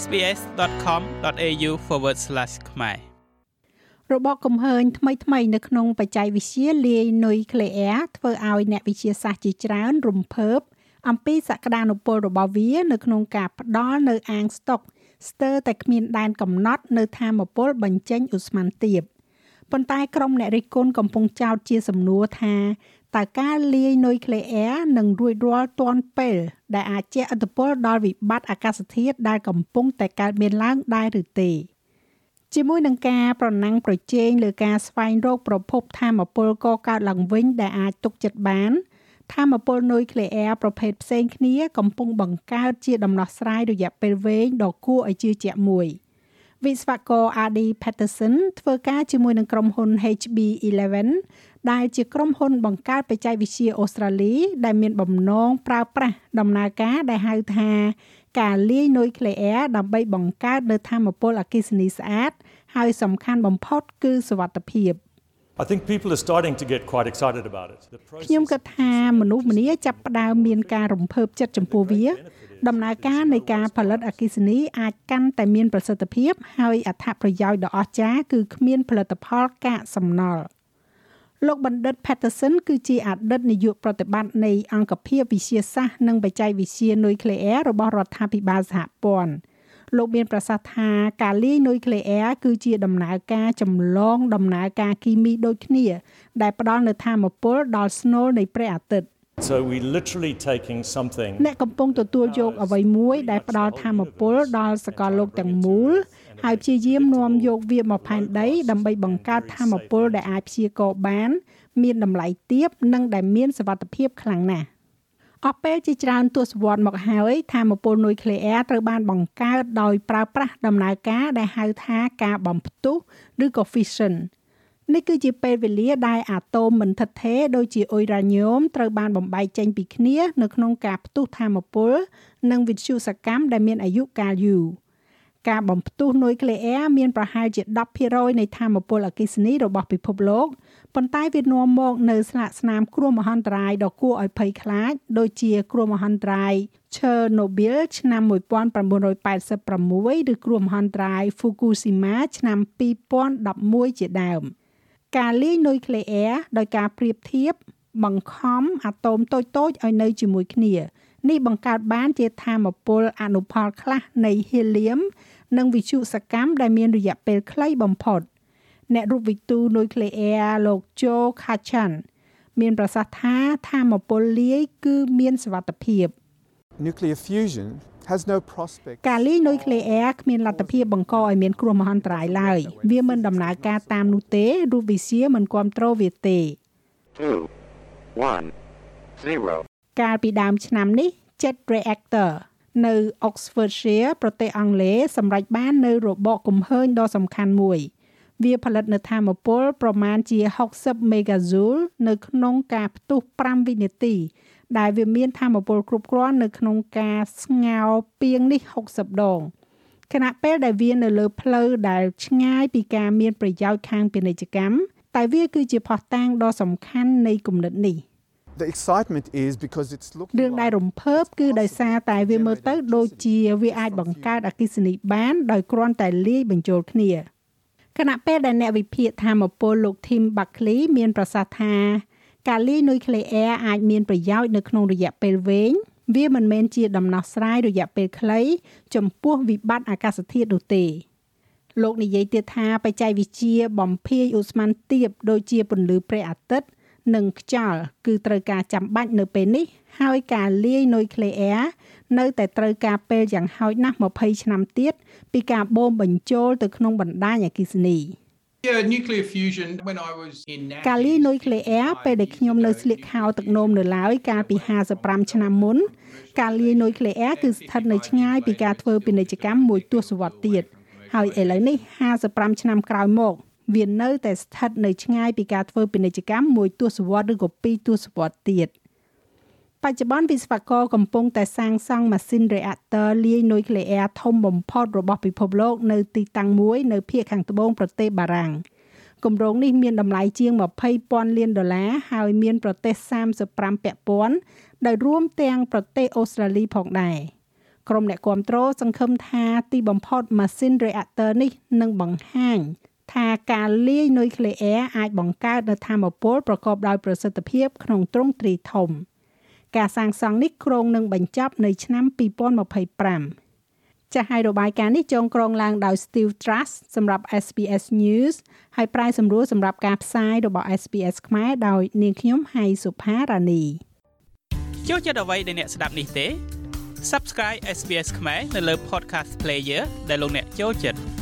sbs.com.au/ ខ្មែររបបកំហើញថ្មីថ្មីនៅក្នុងបច្ចេកវិទ្យាលាយនុយក្លេអ៊ែរធ្វើឲ្យអ្នកវិទ្យាសាស្ត្រជាច្រើនរំភើបអំពីសក្តានុពលរបស់វានៅក្នុងការផ្ដល់នៅអាងស្តុកស្ទើរតែគ្មានដែនកំណត់នៅធម្មពលបញ្ចេញឧស្ម័នទាប ប៉ុន្តែក្រុមអ្នករិះគន់កំពុងចោទជាសំណួរថាតើការលាយនុយក្លេអ៊ែរនឹងរួចរាល់ទាន់ពេលដែលអាចជះឥទ្ធិពលដល់វិបត្តិអាកាសធាតុដែលកំពុងតែកើតមានឡើងដែរឬទេជាមួយនឹងការប្រណាំងប្រជែងលើការស្វែងរកប្រភពធម្មពលកកើតឡើងវិញដែលអាចទុកចិត្តបានធម្មពលនុយក្លេអ៊ែរប្រភេទផ្សេងគ្នាកំពុងបង្កើតជាដំណោះស្រាយរយៈពេលវែងដ៏គួរឲ្យជឿជាក់មួយ។ វិស្វករ RD Patterson ធ្វើការជាមួយនឹងក្រុមហ៊ុន HB11 ដែលជាក្រុមហ៊ុនបង្កើតបច្ចេកវិទ្យាអូស្ត្រាលី ដែលមានបំណងប្រើប្រាស់ដំណើរការដែលហៅថាការលាយនុយក្លេអ៊ែរដើម្បីបង្កើតនូវធម្មពលអគ្គិសនីស្អាត ហើយសំខាន់បំផុតគឺសុវត្ថិភាព I think people are starting to get quite excited about it. ខ្ញុំគិតថាមនុស្សម្នាចាប់ផ្ដើមមានការរំភើបចិត្តចំពោះវា ដំណើរការនៃការផលិតអគិសនីអាចកាន់តែមានប្រសិទ្ធភាព ហើយអត្ថប្រយោជន៍ដ៏អស្ចារ្យគឺគ្មានផលិតផលកាកសំណល់លោកបណ្ឌិត Patterson គឺជាអតីតនាយកប្រតិបត្តិនៃអង្គភាពវិទ្យាសាស្ត្រនិងបច្ចេកវិទ្យានុយក្លេអ៊ែររបស់រដ្ឋាភិបាលសហព័ន្ធលោកមានប្រសាសន៍ថាការលាយនុយក្លេអ៊ែរគឺជាដំណើរការចម្លងដំណើរការគីមីដូចគ្នា ដែលផ្ដល់នូវធម៌ពលដល់ស្នូលនៃព្រះអាទិត្យ So we literally taking something អ្នកកំពុងទទួលយកអ្វីមួយដែលផ្ដល់ធម៌ពលដល់សកលលោកទាំងមូលហើយព្យាយាមនាំយកវាមកផែនដីដើម្បីបង្កើតធម៌ពលដែលអាចព្យាករបាន មានតម្លៃទាបនិងដែលមានសវត្ថភាពខ្លាំងណាស់អស់ពេលជាច្រើនទសវត្សរ៍មកហើយធម្មពលនុយក្លេអ៊ែរត្រូវបានបង្កើតដោយប្រើប្រាស់ដំណើរការដែលហៅថាការបំផ្ទុះឬក៏ fission នេះគឺជាពេលវេលាដែលអាតូមមិនថិតថេរដូចជាអ៊ុយរ៉ាញ៉ូមត្រូវបានបំបែកចេញពីគ្នានៅក្នុងការផ្ទុះធម្មពល និងវិទ្យុសកម្មដែលមានអាយុកាលយូរការបំផ្ទុះនុយក្លេអ៊ែរមានប្រហែលជា10%នៃធម្មពលអគ្គិសនីរបស់ពិភពលោកប៉ុន្តែវានាំមកនៅស្លាកស្នាមគ្រោះមហន្តរាយដ៏គួរឲ្យភ័យខ្លាច ដូចជាគ្រោះមហន្តរាយ Chernobyl ឆ្នាំ1986ឬគ្រោះមហន្តរាយ Fukushima ឆ្នាំ2011ជាដើម ការលាយនុយក្លេអ៊ែរដោយការប្រៀបធៀបបង្ខំអាតូមតូចៗឲ្យនៅជាមួយគ្នានេះបង្កើតបានជាធម្មពលអនុផលខ្លះនៃហីលៀមនិងវិទ្យុសកម្មដែលមានរយៈពេលខ្លីបំផុតអ្នករូបវិទូនុយក្លេអ៊ែរលោក Joe Kachan មានប្រសាសន៍ថាធម្មពលលាយគឺមានសវត្ថភាព Nuclear fusion has no prospect ការលាយនុយក្លេអ៊ែរគ្មានលទ្ធភាពបង្កឲ្យមានគ្រោះមហន្តរាយឡើយវាមិនដំណើរការតាមនោះទេរូបវិទ្យាមិនគ្រប់គ្រងវាទេ2 1 0កាលពីដើមឆ្នាំនេះ Jet Reactor នៅ Oxfordshire ប្រទេសអង់គ្លេសសម្រេចបាននៅរបបគំហើញដ៏សំខាន់មួយ វាផលិតនៅធម្មពលប្រមាណជា60 megajoule នៅក្នុងការផ្ទុះ5វិនាទី ដែលវាមានធម្មពលគ្រប់គ្រាន់នៅក្នុងការស្ងោរពាងនេះ60ដងខណៈពេលដែលវានៅលើផ្លូវដែលឆ្ងាយពីការមានប្រយោជន៍ខាងពាណិជ្ជកម្មតែវាគឺជាផុសតាងដ៏សំខាន់នៃគំនិតនេះ The excitement is because it's looking រឿងដែលរំភើបគឺដោយសារតែវាមើលទៅដូចជាវាអាចបង្កើតអគិសនីបានដោយគ្រាន់តែលាយបញ្ចូលគ្នាខណៈពេលដែលអ្នកវិភាគធម្មពលលោក Tim Buckley មានប្រសាសន៍ថា ការលាយនុយក្លេអ៊ែរអាចមានប្រយោជន៍នៅក្នុងរយៈពេលវែងវាមិនមែនជាដំណោះស្រាយរយៈពេលខ្លី ចំពោះវិបត្តិអាកាសធាតុនោះទេលោកនិយាយទៀតថាបច្ចេកវិទ្យាបំភាយឧស្ម័នទាបដូចជាពន្លឺព្រះអាទិត្យនិងខ្យល់គឺត្រូវការចាំបាច់នៅពេលនេះ ហើយការលាយនុយក្លេអ៊ែរនៅតែត្រូវការពេលយ៉ាងហោចណាស់20ឆ្នាំទៀតពីការបូមបញ្ចូលទៅក្នុងបណ្ដាញអគ្គិសនី Yeah nuclear fusion when I was in កាលីនុយក្លេអ៊ែរពេលដែលខ្ញុំនៅស្លៀកខោទឹកនោមនៅឡើយកាលពី55ឆ្នាំមុនកាលីនុយក្លេអ៊ែរគឺស្ថិតនៅឆ្ងាយពីការធ្វើពាណិជ្ជកម្មមួយទសវត្សរ៍ទៀតហើយឥឡូវនេះ55ឆ្នាំក្រោយមកវានៅតែស្ថិតនៅឆ្ងាយពីការធ្វើពាណិជ្ជកម្មមួយទសវត្សរ៍ឬក៏ពីរទសវត្សរ៍ទៀត បច្ចុប្បន្នវិស្វករកំពុងតែសាងសង់ម៉ាស៊ីន reactor លាយនុយក្លេអ៊ែរធំបំផុតរបស់ពិភពលោកនៅទីតាំងមួយនៅភាគខាងត្បូងប្រទេសបារាំងគម្រោងនេះមានតម្លៃជាង20,000លានដុល្លារហើយមានប្រទេស35ពាក់ព័ន្ធដោយរួមទាំងប្រទេសអូស្ត្រាលីផងដែរក្រុមអ្នកគ្រប់គ្រងសង្ឃឹមថាទីបំផុតម៉ាស៊ីន reactor នេះនឹងបង្ហាញថាការលាយនុយក្លេអ៊ែរអាចបង្កើតនូវធម្មពលប្រកបដោយប្រសិទ្ធភាពក្នុងទ្រង់ទ្រីធំ ការសាងសង់នេះគ្រោងនឹងបញ្ចប់នៅឆ្នាំ2025ចាស់ហើយរបាយការណ៍នេះចងក្រងឡើងដោយ Steve Trust សម្រាប់ SBS News ហើយប្រាយសម្រួលសម្រាប់ការផ្សាយរបស់ SBS ខ្មែរដោយនាងខ្ញុំហៃសុផារ៉ានីចូលចិត្តអ្វីដែលអ្នកស្ដាប់នេះទេ Subscribe SBS ខ្មែរនៅលើ Podcast Player ដែលលោកអ្នកចូលចិត្ត